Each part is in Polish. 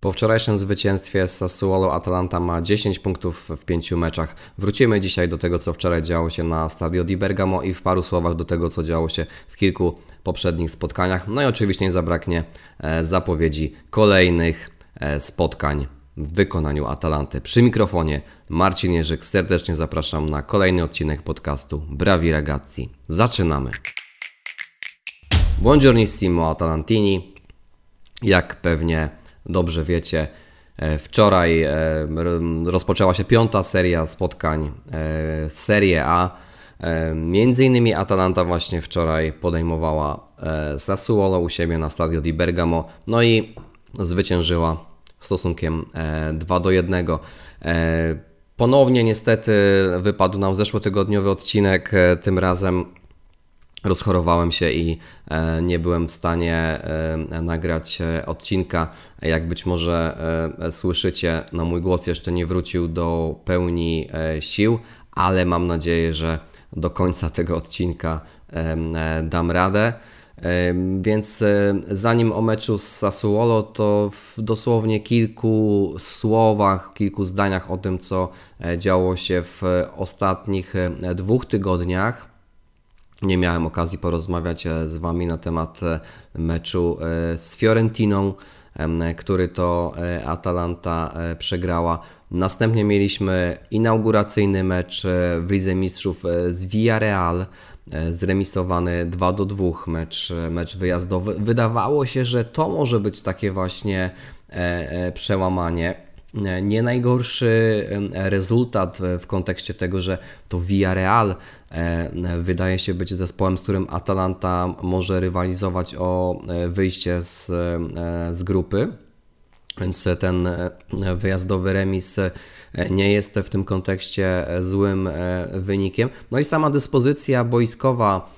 Po wczorajszym zwycięstwie Sassuolo Atalanta ma 10 punktów w 5 meczach. Wrócimy dzisiaj do tego, co wczoraj działo się na Stadio di Bergamo i w paru słowach do tego, co działo się w kilku poprzednich spotkaniach. No i oczywiście nie zabraknie e, zapowiedzi kolejnych e, spotkań w wykonaniu Atalanty. Przy mikrofonie Marcin Jerzyk. Serdecznie zapraszam na kolejny odcinek podcastu Bravi Ragazzi. Zaczynamy. Buongiornissimo Atalantini. Jak pewnie dobrze wiecie, e, wczoraj e, rozpoczęła się piąta seria spotkań e, Serie A. Między innymi Atalanta właśnie wczoraj podejmowała Sassuolo u siebie na stadio di Bergamo, no i zwyciężyła stosunkiem 2 do 1. Ponownie niestety wypadł nam zeszłotygodniowy odcinek, tym razem rozchorowałem się i e, nie byłem w stanie e, nagrać e, odcinka. Jak być może słyszycie, no mój głos jeszcze nie wrócił do pełni sił, ale mam nadzieję, że do końca tego odcinka dam radę. Więc zanim o meczu z Sassuolo, to w dosłownie kilku słowach, kilku zdaniach o tym, co działo się w ostatnich dwóch tygodniach nie miałem okazji porozmawiać e, z Wami na temat e, meczu e, z Fiorentiną, który to Atalanta przegrała. Następnie mieliśmy inauguracyjny mecz w Lidze Mistrzów z Villarreal, zremisowany 2 do 2 mecz, mecz wyjazdowy. Wydawało się, że to może być takie właśnie przełamanie nie najgorszy rezultat w kontekście tego, że to Villarreal e, wydaje się być zespołem, z którym Atalanta może rywalizować o e, wyjście z, e, z grupy. Więc ten wyjazdowy remis nie jest w tym kontekście złym wynikiem. No i sama dyspozycja boiskowa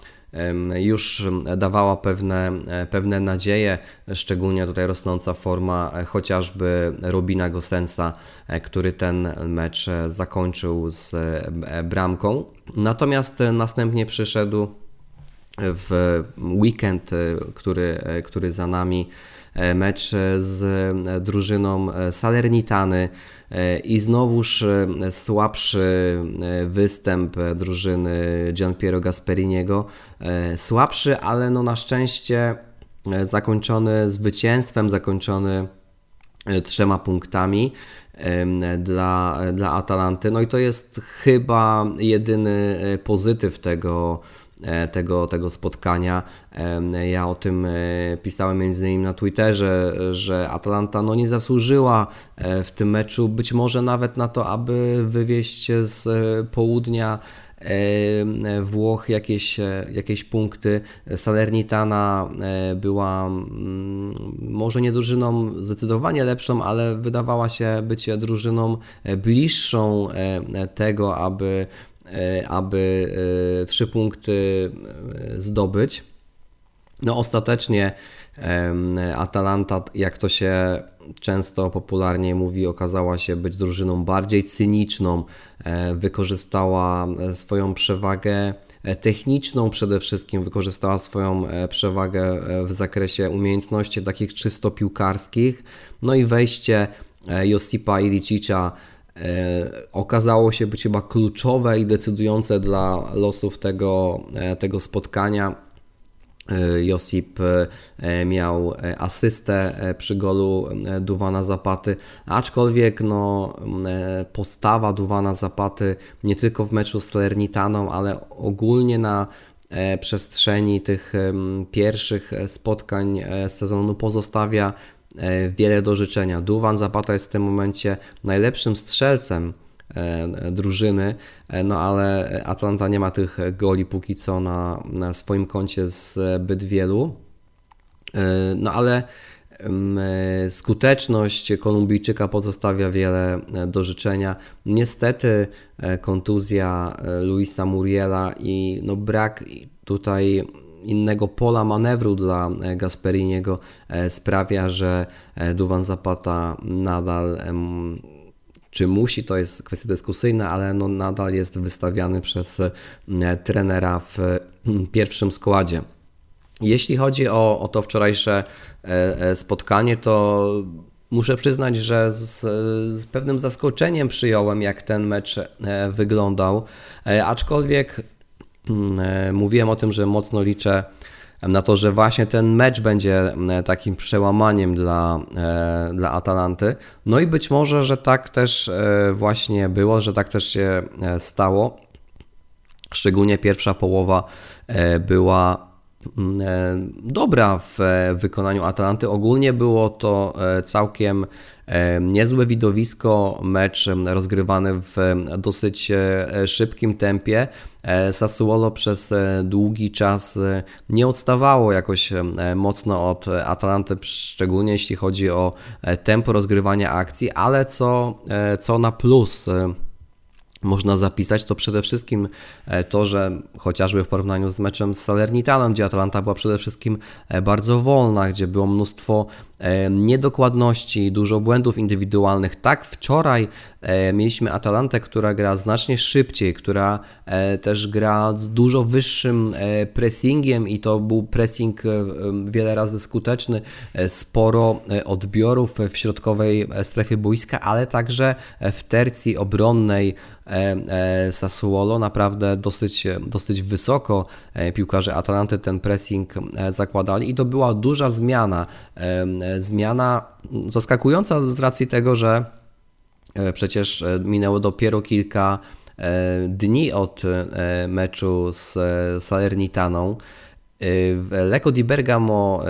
już dawała pewne, e, pewne nadzieje, szczególnie tutaj rosnąca forma e, chociażby Robina Gosensa, e, który ten mecz zakończył z bramką. Natomiast następnie przyszedł w weekend, który, który za nami mecz z drużyną Salernitany i znowuż słabszy występ drużyny Gianpiero Gasperiniego. Słabszy, ale no na szczęście zakończony zwycięstwem, zakończony trzema punktami dla, dla Atalanty. No i to jest chyba jedyny pozytyw tego, E, tego, tego spotkania. Ja o tym e, pisałem między innymi na Twitterze, że Atalanta no, nie zasłużyła e, w tym meczu być może nawet na to, aby wywieźć z południa Włoch jakieś, jakieś punkty. Salernitana była mm, może nie drużyną zdecydowanie lepszą, ale wydawała się być drużyną bliższą tego, aby E, aby e, trzy punkty e, zdobyć. No ostatecznie Atalanta, jak to się często popularnie mówi, okazała się być drużyną bardziej cyniczną, wykorzystała swoją przewagę techniczną przede wszystkim, wykorzystała swoją przewagę w zakresie umiejętności takich czysto piłkarskich, no i wejście Josipa Ilicicza E, okazało się być chyba kluczowe i decydujące dla losów tego, e, tego spotkania. E, Josip miał asystę przy golu Duwana Zapaty, aczkolwiek no, postawa Duwana Zapaty nie tylko w meczu z Salernitaną, ale ogólnie na przestrzeni tych pierwszych spotkań sezonu pozostawia E, wiele do życzenia. Duwan Zapata jest w tym momencie najlepszym strzelcem e, drużyny, e, no ale Atlanta nie ma tych goli póki co na, na swoim koncie zbyt wielu. No ale skuteczność Kolumbijczyka pozostawia wiele do życzenia. Niestety kontuzja Luisa Muriela i no brak tutaj innego pola manewru dla e, Gasperiniego e, sprawia, że e, Duwan Zapata nadal czy musi, to jest kwestia dyskusyjna, ale no nadal jest wystawiany przez trenera w pierwszym składzie. Jeśli chodzi o, o to wczorajsze spotkanie, to muszę przyznać, że z, z, pewnym zaskoczeniem przyjąłem, jak ten mecz wyglądał. Aczkolwiek mówiłem o tym, że mocno liczę na to, że właśnie ten mecz będzie e, takim przełamaniem dla, e, dla Atalanty. No i być może, że tak też e, właśnie było, że tak też się stało. Szczególnie pierwsza połowa była mm, dobra w wykonaniu Atalanty. Ogólnie było to całkiem niezłe widowisko, mecz rozgrywany w dosyć szybkim tempie. E, Sassuolo przez e, długi czas e, nie odstawało jakoś mocno od Atalanty, szczególnie jeśli chodzi o tempo rozgrywania akcji, ale co, co na plus można zapisać, to przede wszystkim to, że chociażby w porównaniu z meczem z Salernitanem, gdzie Atalanta była przede wszystkim bardzo wolna, gdzie było mnóstwo niedokładności, dużo błędów indywidualnych. Tak wczoraj e, mieliśmy Atalantę, która gra znacznie szybciej, która e, też gra z dużo wyższym e, pressingiem i to był pressing wiele razy skuteczny, sporo odbiorów w środkowej strefie boiska, ale także w tercji obronnej Sassuolo naprawdę dosyć, dosyć wysoko piłkarze Atalanty ten pressing zakładali i to była duża zmiana zmiana zaskakująca z racji tego, że e, przecież e, minęło dopiero kilka e, dni od meczu z Salernitaną. Lecco di Bergamo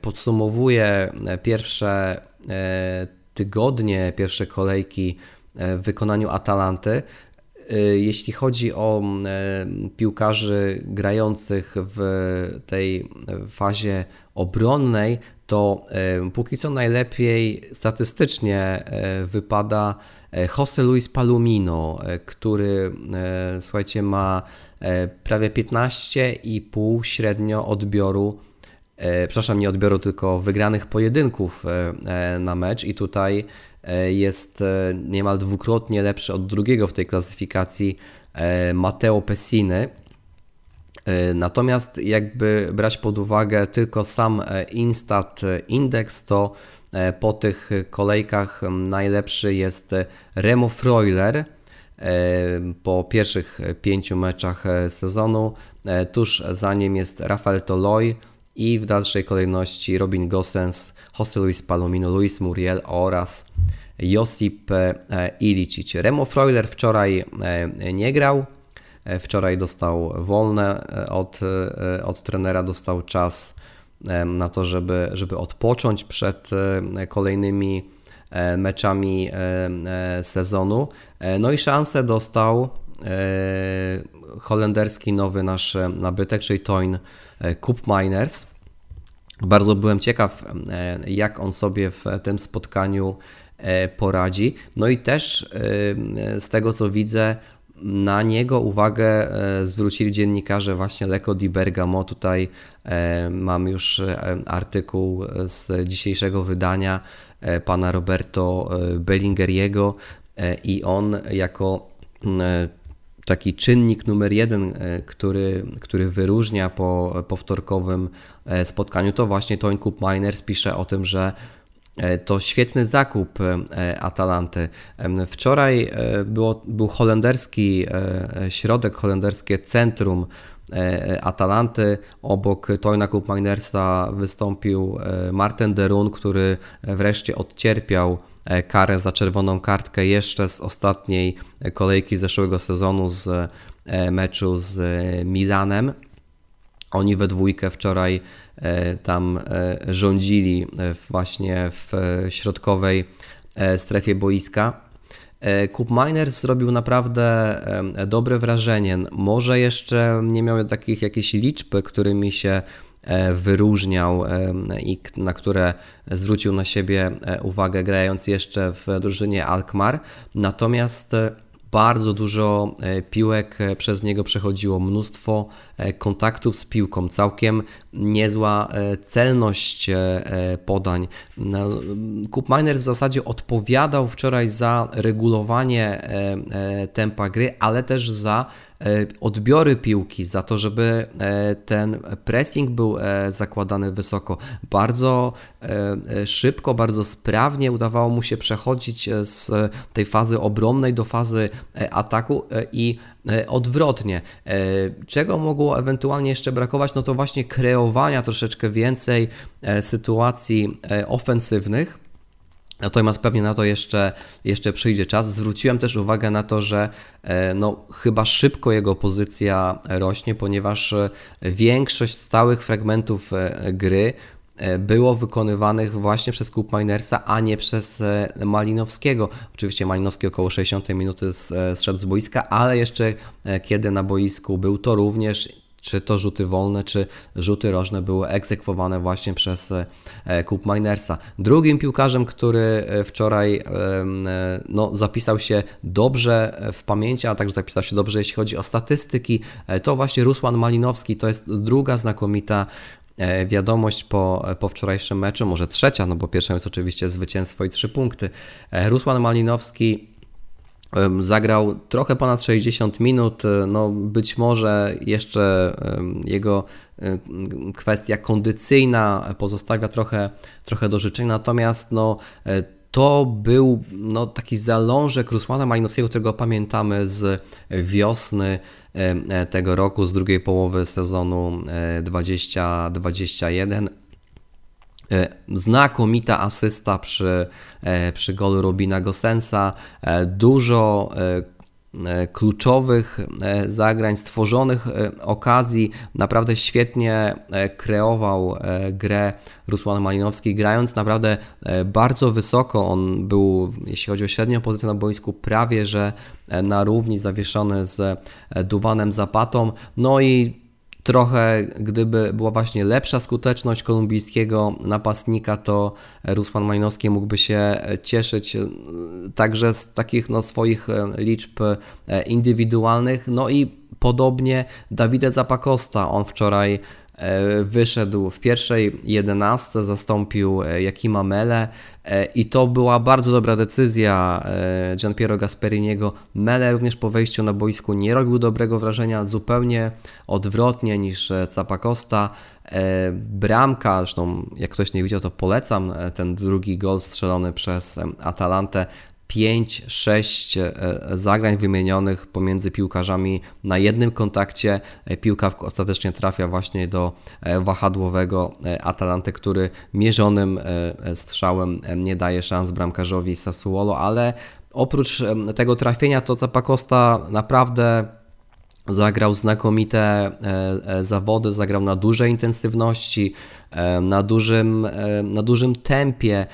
podsumowuje pierwsze tygodnie, pierwsze kolejki w wykonaniu Atalanty. Jeśli chodzi o piłkarzy grających w tej fazie obronnej, to póki co najlepiej statystycznie e, wypada e, Jose Luis Palomino, e, który słuchajcie ma prawie 15,5 średnio odbioru przepraszam, nie odbioru, tylko wygranych pojedynków na mecz. I tutaj jest niemal dwukrotnie lepszy od drugiego w tej klasyfikacji Matteo Pessiny, natomiast jakby brać pod uwagę tylko sam e, Instat Index, to e, po tych kolejkach najlepszy jest Remo Freuler po pierwszych pięciu meczach sezonu. Tuż za nim jest Rafael Toloi i w dalszej kolejności Robin Gosens, José Luis Palomino, Luis Muriel oraz Josip Ilicic. Remo Freuler wczoraj nie grał, E, wczoraj dostał wolne e, od, e, od trenera, dostał czas na to, żeby, żeby odpocząć przed kolejnymi meczami sezonu. No i szansę dostał holenderski nowy nasz nabytek, czyli Toyn Cup Miners. Bardzo byłem ciekaw, jak on sobie w tym spotkaniu poradzi. No i też z tego co widzę, na niego uwagę e, zwrócili dziennikarze właśnie Leko di Bergamo. Tutaj e, mam już e, artykuł z dzisiejszego wydania pana Roberto Bellingeriego i on jako taki czynnik numer jeden, który, który wyróżnia po powtórkowym spotkaniu, to właśnie Cup Miners pisze o tym, że to świetny zakup e, Atalanty. Wczoraj e, było, był holenderski środek, holenderskie centrum Atalanty. Obok Toyna Cup Minersa wystąpił Martin Derun, który wreszcie odcierpiał karę za czerwoną kartkę jeszcze z ostatniej kolejki zeszłego sezonu z meczu z Milanem. Oni we dwójkę wczoraj e, tam e, rządzili e, właśnie w środkowej strefie boiska. Cup Miners zrobił naprawdę dobre wrażenie. Może jeszcze nie miał takich jakichś liczb, którymi się wyróżniał i na które zwrócił na siebie uwagę grając jeszcze w drużynie Alkmaar. Natomiast bardzo dużo e, piłek e, przez niego przechodziło, mnóstwo e, kontaktów z piłką, całkiem niezła celność podań. Kup Miner w zasadzie odpowiadał wczoraj za regulowanie tempa gry, ale też za odbiory piłki, za to, żeby ten pressing był zakładany wysoko. Bardzo szybko, bardzo sprawnie udawało mu się przechodzić z tej fazy obronnej do fazy ataku i odwrotnie. Czego mogło ewentualnie jeszcze brakować? No to właśnie kreowania troszeczkę więcej sytuacji ofensywnych Natomiast pewnie na to jeszcze, jeszcze przyjdzie czas. Zwróciłem też uwagę na to, że e, no, chyba szybko jego pozycja rośnie, ponieważ e, większość stałych fragmentów e, gry było wykonywanych właśnie przez Kup Minersa, a nie przez Malinowskiego. Oczywiście Malinowski około 60 minuty zszedł z boiska, ale jeszcze kiedy na boisku był, to również czy to rzuty wolne, czy rzuty rożne były egzekwowane właśnie przez e, Kup Minersa. Drugim piłkarzem, który e, wczoraj e, no, zapisał się dobrze w pamięci, a także zapisał się dobrze, jeśli chodzi o statystyki, to właśnie Rusłan Malinowski. To jest druga znakomita wiadomość po, po wczorajszym meczu, może trzecia, no bo pierwsza jest oczywiście zwycięstwo i trzy punkty. Rusłan Malinowski Zagrał trochę ponad 60 minut. E, no, być może jeszcze jego e, kwestia kondycyjna pozostawia trochę, trochę do życzenia, natomiast no, e, to był no, taki zalążek Rusłana Malinowskiego, którego pamiętamy z wiosny tego roku, z drugiej połowy sezonu 2021. E, znakomita asysta przy, e, przy golu Robina Gosensa, e, dużo kluczowych zagrań, stworzonych okazji. Naprawdę świetnie kreował grę Rusłan Malinowski, grając naprawdę bardzo wysoko. On był, jeśli chodzi o średnią pozycję na boisku, prawie że na równi zawieszony z Duwanem Zapatą. No i Trochę, gdyby była właśnie lepsza skuteczność kolumbijskiego napastnika, to Rusłan Majnowski mógłby się cieszyć e, także z takich no, swoich e, liczb e, indywidualnych. No i podobnie Dawide Zapakosta, on wczoraj wyszedł w pierwszej jedenastce, zastąpił e, Jakima Mele e, i to była bardzo dobra decyzja Gianpiero Gasperiniego. Mele również po wejściu na boisku nie robił dobrego wrażenia, zupełnie odwrotnie niż Capacosta. Bramka, zresztą jak ktoś nie widział to polecam, ten drugi gol strzelony przez Atalantę 5-6 e, zagrań wymienionych pomiędzy piłkarzami na jednym kontakcie. E, piłka ostatecznie trafia właśnie do e, wahadłowego Atalanty, który mierzonym strzałem nie daje szans bramkarzowi Sassuolo, ale oprócz tego trafienia to Zapakosta naprawdę Zagrał znakomite zawody, zagrał na dużej intensywności, na dużym, na dużym tempie.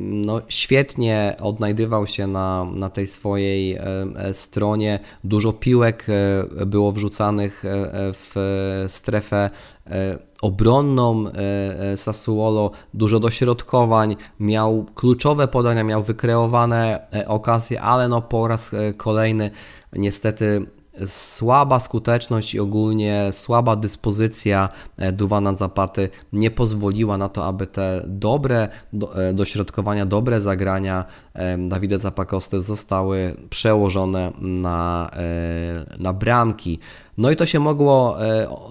No, świetnie odnajdywał się na, na tej swojej stronie. Dużo piłek e, było wrzucanych e, w strefę e, obronną Sassuolo, dużo dośrodkowań, miał kluczowe podania, miał wykreowane okazje, ale no po raz kolejny niestety słaba skuteczność i ogólnie słaba dyspozycja e, Duwana Zapaty nie pozwoliła na to, aby te dobre e, dośrodkowania, dobre zagrania e, Dawida Zapakosty zostały przełożone na, na bramki. No i to się mogło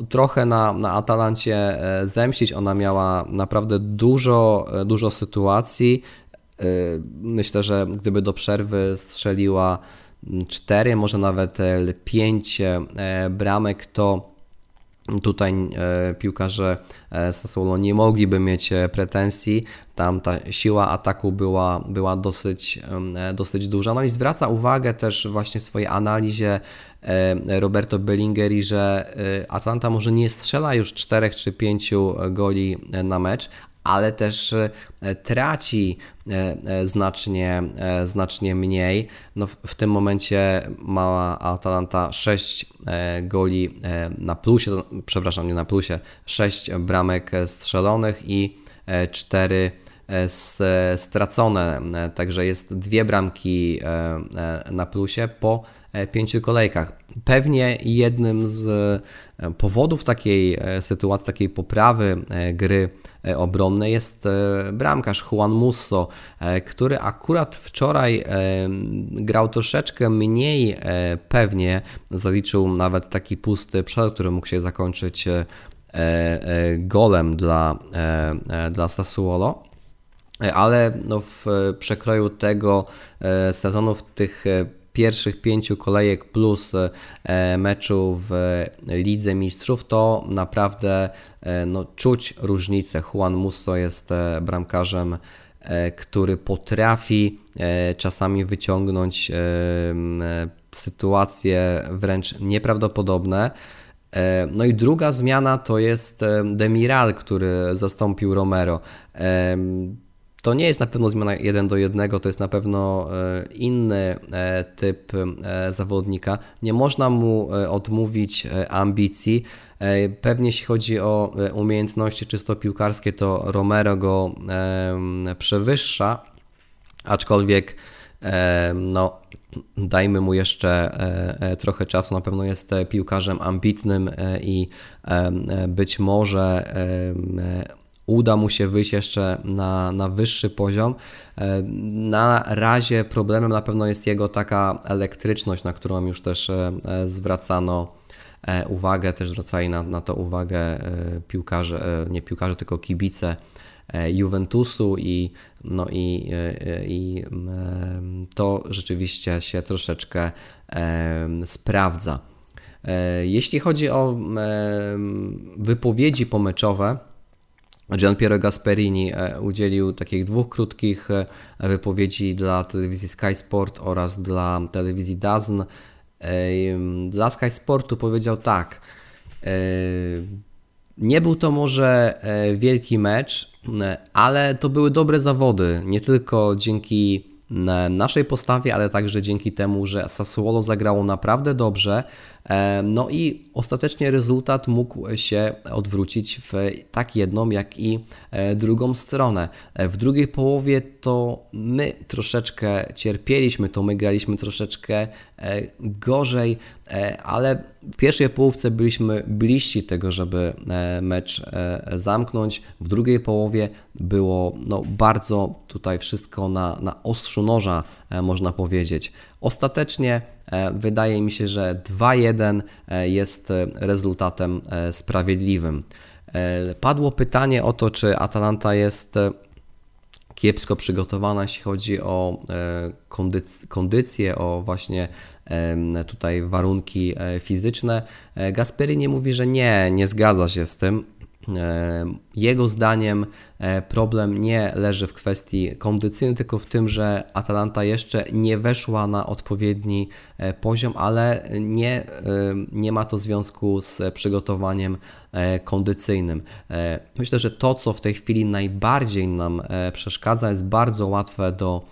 trochę na, na Atalancie zemścić. Ona miała naprawdę dużo, dużo sytuacji. Myślę, że gdyby do przerwy strzeliła 4, może nawet 5 e, e, bramek, to tutaj e, piłkarze Sassuolo nie mogliby mieć pretensji. Tam ta siła ataku była, była dosyć, dosyć duża. No i zwraca uwagę też właśnie w swojej analizie Roberto Bellingeri, że Atlanta może nie strzela już 4 czy 5 goli na mecz, ale też e, traci e, e, znacznie, znacznie mniej. No w tym momencie ma Atalanta 6 goli na plusie, przepraszam, nie na plusie, 6 bramek strzelonych i 4 stracone, także jest dwie bramki na plusie po pięciu kolejkach. Pewnie jednym z powodów takiej sytuacji, takiej poprawy gry E, obronne jest e, bramkarz Juan Musso, e, który akurat wczoraj grał troszeczkę mniej pewnie, zaliczył nawet taki pusty przed, który mógł się zakończyć golem dla, dla Sassuolo ale no w przekroju tego sezonu, w tych pierwszych pięciu kolejek plus e, meczu w Lidze Mistrzów, to naprawdę e, no, czuć różnicę. Juan Musso jest e, bramkarzem, który potrafi czasami wyciągnąć sytuacje wręcz nieprawdopodobne. No i druga zmiana to jest Demiral, który zastąpił Romero. To nie jest na pewno zmiana 1 do 1, to jest na pewno e, inny e, typ e, zawodnika. Nie można mu odmówić ambicji. Pewnie jeśli chodzi o umiejętności czysto piłkarskie, to Romero go przewyższa, aczkolwiek no, dajmy mu jeszcze trochę czasu. Na pewno jest piłkarzem ambitnym i być może uda mu się wyjść jeszcze na, na wyższy poziom. E, na razie problemem na pewno jest jego taka elektryczność, na którą już też e, zwracano e, uwagę, też zwracali na, na to uwagę piłkarze, nie piłkarze, tylko kibice Juventusu i, no i, i to rzeczywiście się troszeczkę sprawdza. Jeśli chodzi o wypowiedzi pomeczowe, Gian Piero Gasperini e, udzielił takich dwóch krótkich e, wypowiedzi dla telewizji Sky Sport oraz dla telewizji DAZN. E, dla Sky Sportu powiedział tak. Nie był to może wielki mecz, ale to były dobre zawody. Nie tylko dzięki naszej postawie, ale także dzięki temu, że Sassuolo zagrało naprawdę dobrze. No i ostatecznie rezultat mógł się odwrócić w tak jedną, jak i e, drugą stronę. E, w drugiej połowie to my troszeczkę cierpieliśmy, to my graliśmy troszeczkę e, gorzej, ale w pierwszej połówce byliśmy bliżsi tego, żeby mecz zamknąć. W drugiej połowie było no, bardzo tutaj wszystko na, na ostrzu noża, można powiedzieć. Ostatecznie e, wydaje mi się, że 2-1 e, jest e, rezultatem sprawiedliwym. Padło pytanie o to, czy Atalanta jest kiepsko przygotowana, jeśli chodzi o kondycję, o właśnie tutaj warunki fizyczne. Gasperini mówi, że nie, nie zgadza się z tym. E, jego zdaniem e, problem nie leży w kwestii kondycyjnej, tylko w tym, że Atalanta jeszcze nie weszła na odpowiedni e, poziom, ale nie, nie ma to związku z przygotowaniem kondycyjnym. Myślę, że to, co w tej chwili najbardziej nam przeszkadza, jest bardzo łatwe do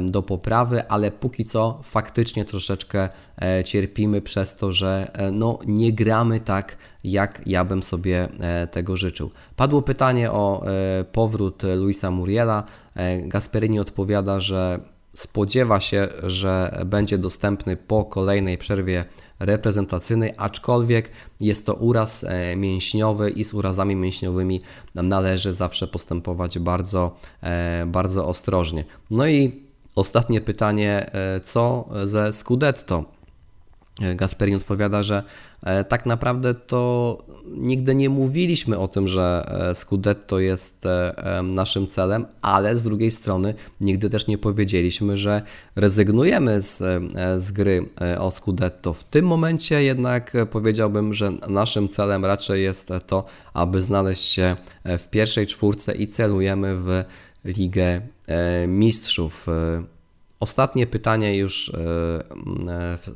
do poprawy, ale póki co faktycznie troszeczkę e, cierpimy przez to, że e, no, nie gramy tak, jak ja bym sobie e, tego życzył. Padło pytanie o powrót Luisa Muriela. Gasperini odpowiada, że spodziewa się, że będzie dostępny po kolejnej przerwie reprezentacyjnej, aczkolwiek jest to uraz mięśniowy i z urazami mięśniowymi należy zawsze postępować bardzo, bardzo ostrożnie. No i Ostatnie pytanie, e, co ze Scudetto? E, Gasperin odpowiada, że e, tak naprawdę to nigdy nie mówiliśmy o tym, że Scudetto jest naszym celem, ale z drugiej strony nigdy też nie powiedzieliśmy, że rezygnujemy z, z gry o Scudetto. W tym momencie jednak powiedziałbym, że naszym celem raczej jest to, aby znaleźć się w pierwszej czwórce i celujemy w Ligę e, Mistrzów. E, ostatnie pytanie już e,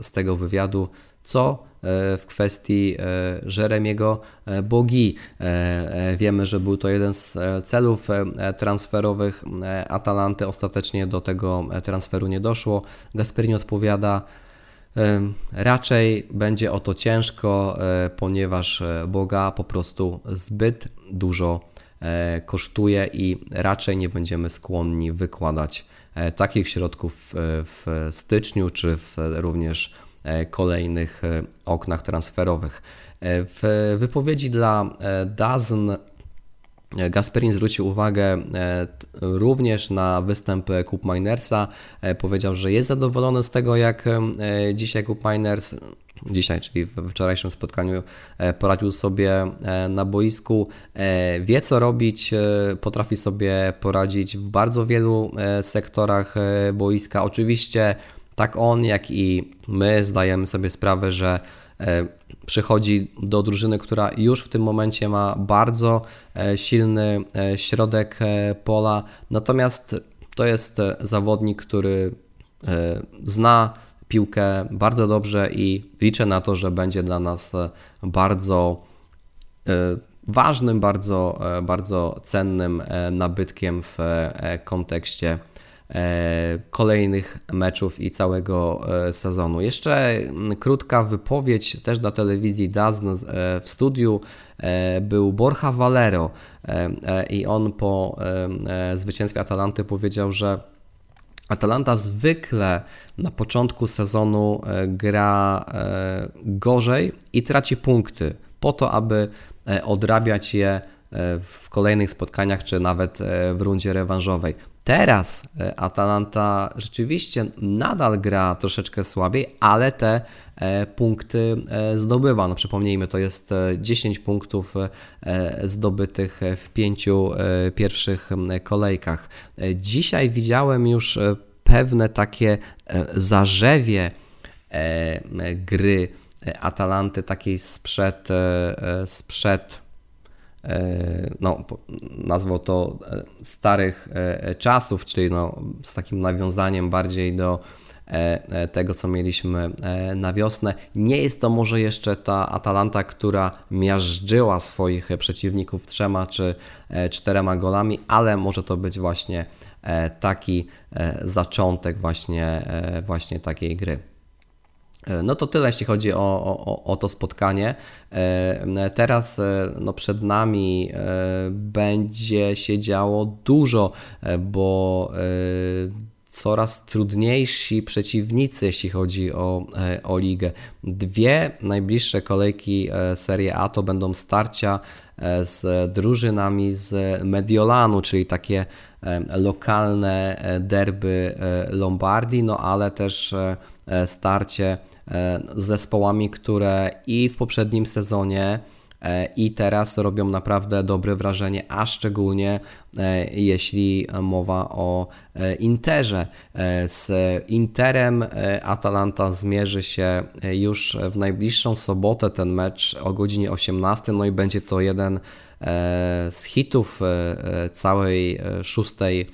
z tego wywiadu. Co w kwestii Jeremiego Bogi? Wiemy, że był to jeden z celów transferowych Atalanty. Ostatecznie do tego transferu nie doszło. Gasperini odpowiada, Raczej będzie o to ciężko, ponieważ Boga po prostu zbyt dużo kosztuje i raczej nie będziemy skłonni wykładać takich środków w styczniu czy w również kolejnych oknach transferowych. W wypowiedzi dla DAZN Gasperin zwrócił uwagę e, również na występ Cup Minersa. E, powiedział, że jest zadowolony z tego, jak e, dzisiaj Cup Miners, dzisiaj, czyli w wczorajszym spotkaniu, poradził sobie na boisku. Wie co robić, potrafi sobie poradzić w bardzo wielu sektorach boiska. Oczywiście, tak on, jak i my zdajemy sobie sprawę, że E, przychodzi do drużyny, która już w tym momencie ma bardzo e, silny e, środek pola. Natomiast to jest zawodnik, który zna piłkę bardzo dobrze i liczę na to, że będzie dla nas bardzo ważnym, bardzo, bardzo cennym nabytkiem w kontekście kolejnych meczów i całego e, sezonu. Jeszcze mm, krótka wypowiedź też dla telewizji DAZN e, w studiu był Borja Valero i on po zwycięstwie Atalanty powiedział, że Atalanta zwykle na początku sezonu gra gorzej i traci punkty po to, aby odrabiać je w kolejnych spotkaniach, czy nawet w rundzie rewanżowej. Teraz e, Atalanta rzeczywiście nadal gra troszeczkę słabiej, ale te e, punkty e, zdobywa. No przypomnijmy, to jest 10 punktów zdobytych w pięciu pierwszych kolejkach. Dzisiaj widziałem już pewne takie zarzewie gry Atalanty takiej sprzed, sprzed no, nazwał to e, starych e, czasów, czyli no, z takim nawiązaniem bardziej do tego, co mieliśmy na wiosnę. Nie jest to może jeszcze ta Atalanta, która miażdżyła swoich przeciwników trzema czy czterema golami, ale może to być właśnie taki zaczątek właśnie, właśnie takiej gry. E, no to tyle, jeśli chodzi o, o, o to spotkanie. E, teraz e, no przed nami będzie się działo dużo, bo coraz trudniejsi przeciwnicy, jeśli chodzi o, o ligę. Dwie najbliższe kolejki Serie A to będą starcia z drużynami z Mediolanu, czyli takie lokalne derby Lombardii, no ale też starcie zespołami, które i w poprzednim sezonie e, i teraz robią naprawdę dobre wrażenie, a szczególnie e, jeśli mowa o Interze. Z Interem Atalanta zmierzy się już w najbliższą sobotę ten mecz o godzinie 18, no i będzie to jeden z hitów całej szóstej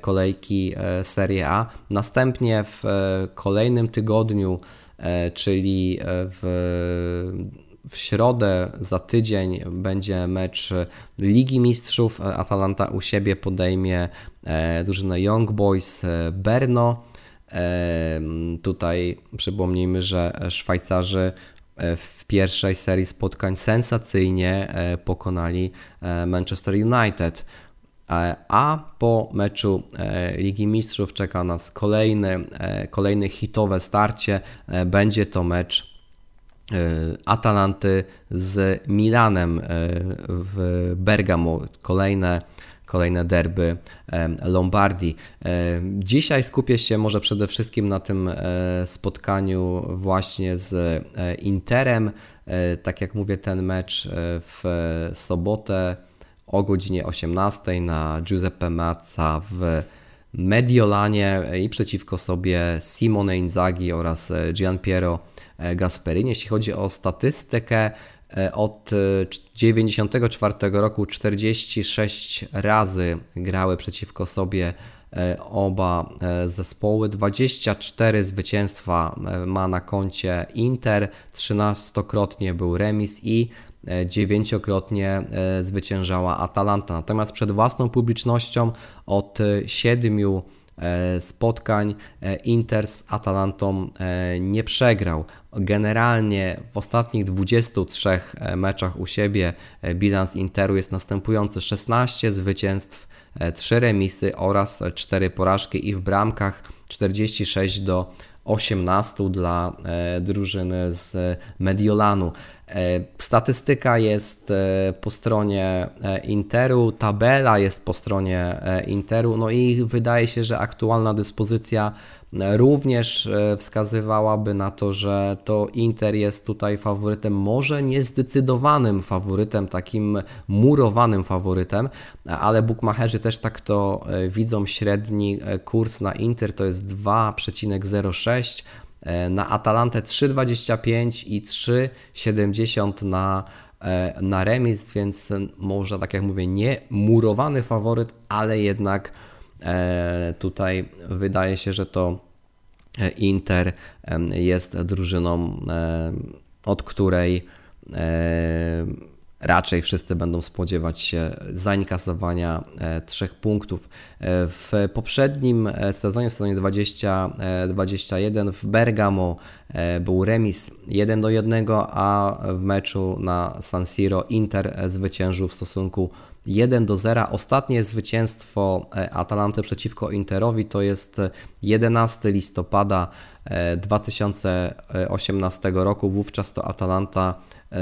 kolejki Serie A. Następnie w kolejnym tygodniu E, czyli e, w, w środę za tydzień będzie mecz Ligi Mistrzów. Atalanta u siebie podejmie e, drużynę Young Boys Berno. Tutaj przypomnijmy, że Szwajcarzy w pierwszej serii spotkań sensacyjnie pokonali Manchester United. E, a po meczu e, Ligi Mistrzów czeka nas kolejny, e, kolejne hitowe starcie. Będzie to mecz Atalanty z Milanem w Bergamo. Kolejne kolejne derby Lombardii. Dzisiaj skupię się może przede wszystkim na tym spotkaniu właśnie z Interem. Tak jak mówię, ten mecz w sobotę o godzinie 18 na Giuseppe Mazza w Mediolanie i przeciwko sobie Simone Inzaghi oraz Gianpiero Gasperini. Jeśli chodzi o statystykę, od 1994 roku 46 razy grały przeciwko sobie oba zespoły. 24 zwycięstwa ma na koncie Inter, 13-krotnie był remis i E, dziewięciokrotnie e, zwyciężała Atalanta. Natomiast przed własną publicznością od siedmiu e, spotkań Inter z Atalantą nie przegrał. generalnie w ostatnich 23 meczach u siebie bilans Interu jest następujący: 16 zwycięstw, 3 remisy oraz 4 porażki i w bramkach 46 do 18 dla drużyny z Mediolanu. E, statystyka jest e, po stronie e, Interu, tabela jest po stronie Interu, no i wydaje się, że aktualna dyspozycja również wskazywałaby na to, że to Inter jest tutaj faworytem, może nie zdecydowanym faworytem, takim murowanym faworytem, ale bookmacherzy też tak to widzą. Średni kurs na Inter to jest 2,06 E, na Atalantę 3,25 i 3,70 na, e, na remis, więc może tak jak mówię, nie murowany faworyt, ale jednak e, tutaj wydaje się, że to Inter jest drużyną, od której raczej wszyscy będą spodziewać się zainkasowania e, trzech punktów. E, w poprzednim e, sezonie, w sezonie 2021 w Bergamo był remis 1 do 1, a w meczu na San Siro Inter zwyciężył w stosunku 1 do 0. Ostatnie zwycięstwo Atalanty przeciwko Interowi to jest 11 listopada 2018 roku. Wówczas to Atalanta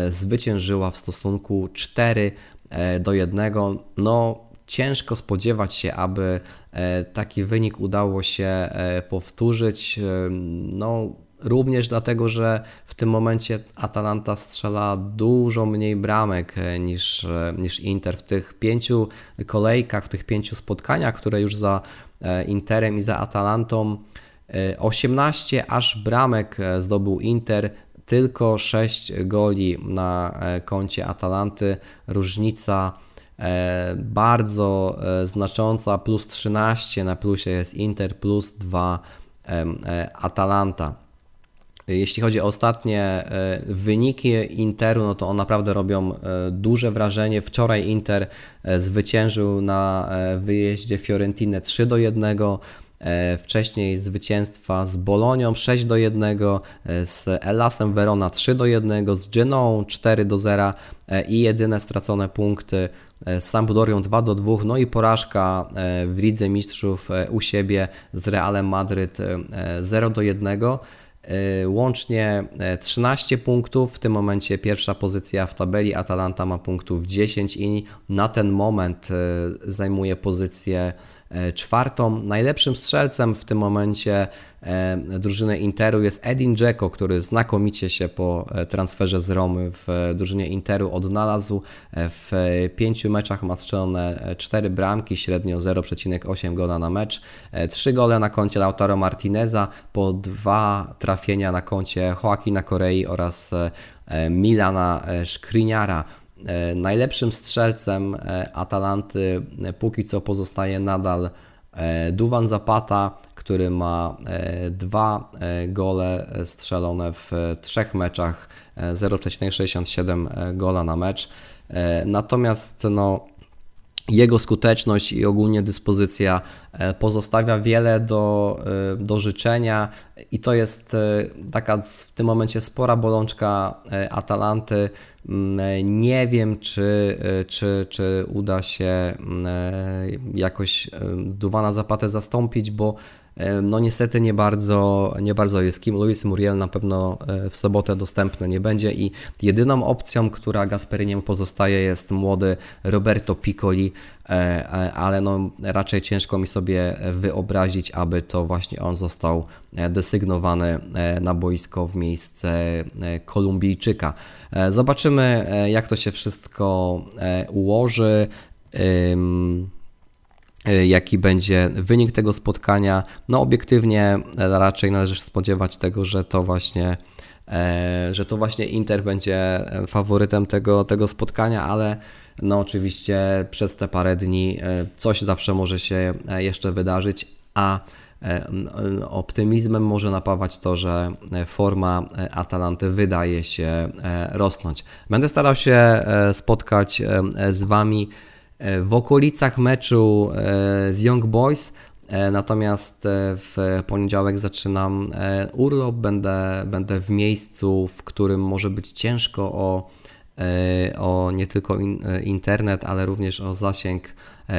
zwyciężyła w stosunku 4 e, do 1. No, ciężko spodziewać się, aby e, taki wynik udało się powtórzyć. No, również dlatego, że w tym momencie Atalanta strzela dużo mniej bramek niż, niż Inter. W tych pięciu kolejkach, w tych pięciu spotkaniach, które już za Interem i za Atalantą 18 aż bramek zdobył Inter, tylko 6 goli na e, koncie Atalanty. Różnica e, bardzo e, znacząca, plus 13 na plusie jest Inter, plus 2 Atalanta. Jeśli chodzi o ostatnie wyniki Interu, no to one naprawdę robią duże wrażenie. Wczoraj Inter zwyciężył na wyjeździe Fiorentinę 3 do 1. E, wcześniej zwycięstwa z Bolonią 6 do 1, e, z Elasem Verona 3 do 1, z Genoą 4 do 0 e, i jedyne stracone punkty z Sampdorią 2 do 2, no i porażka w Lidze Mistrzów u siebie z Realem Madryt 0 do 1. Łącznie 13 punktów, w tym momencie pierwsza pozycja w tabeli, Atalanta ma punktów 10 i na ten moment zajmuje pozycję czwartą. Najlepszym strzelcem w tym momencie e, drużyny Interu jest Edin Dzeko, który znakomicie się po e, transferze z Romy w drużynie Interu odnalazł. W pięciu meczach ma strzelone 4 bramki, średnio 0,8 gola na mecz, 3 gole na koncie Lautaro Martineza, po dwa trafienia na koncie Joaquina Korei oraz Milana Szkriniara. E, najlepszym strzelcem e, Atalanty e, póki co pozostaje nadal Duwan Zapata, który ma dwa gole strzelone w trzech meczach, 0,67 gola na mecz. Natomiast no, jego skuteczność i ogólnie dyspozycja pozostawia wiele do, do życzenia i to jest taka w tym momencie spora bolączka Atalanty, nie wiem, czy, e, czy, czy uda się mm, e, jakoś e, Duwana Zapatę zastąpić, bo no niestety nie bardzo, nie bardzo jest kim. Luis Muriel na pewno w sobotę dostępny nie będzie i jedyną opcją, która Gasperiniemu pozostaje jest młody Roberto Piccoli, ale no raczej ciężko mi sobie wyobrazić, aby to właśnie on został desygnowany na boisko w miejsce Kolumbijczyka. E, zobaczymy, e, jak to się wszystko e, ułoży jaki będzie wynik tego spotkania. No obiektywnie raczej należy się spodziewać tego, że to właśnie że to właśnie Inter będzie faworytem tego, tego spotkania, ale no oczywiście przez te parę dni coś zawsze może się jeszcze wydarzyć, a E, optymizmem może napawać to, że e, forma e, Atalanty wydaje się rosnąć. Będę starał się spotkać z Wami w okolicach meczu z Young Boys. Natomiast w poniedziałek zaczynam urlop, będę, będę w miejscu, w którym może być ciężko o, o nie tylko internet, ale również o zasięg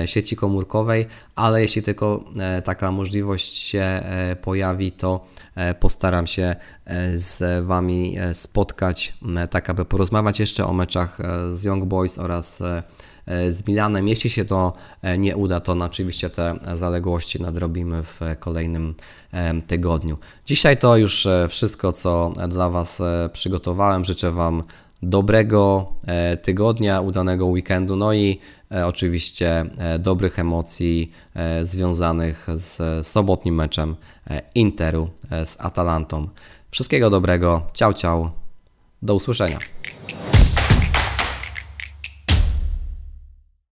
sieci komórkowej, ale jeśli tylko taka możliwość się pojawi, to postaram się z Wami spotkać, tak aby porozmawiać jeszcze o meczach z Young Boys oraz E, z Milanem. Jeśli się to e, nie uda, to oczywiście te zaległości nadrobimy w kolejnym e, tygodniu. Dzisiaj to już wszystko, co dla Was przygotowałem. Życzę Wam dobrego tygodnia, udanego weekendu, no i oczywiście dobrych emocji związanych z sobotnim meczem Interu z Atalantą. Wszystkiego dobrego, ciao ciao, do usłyszenia.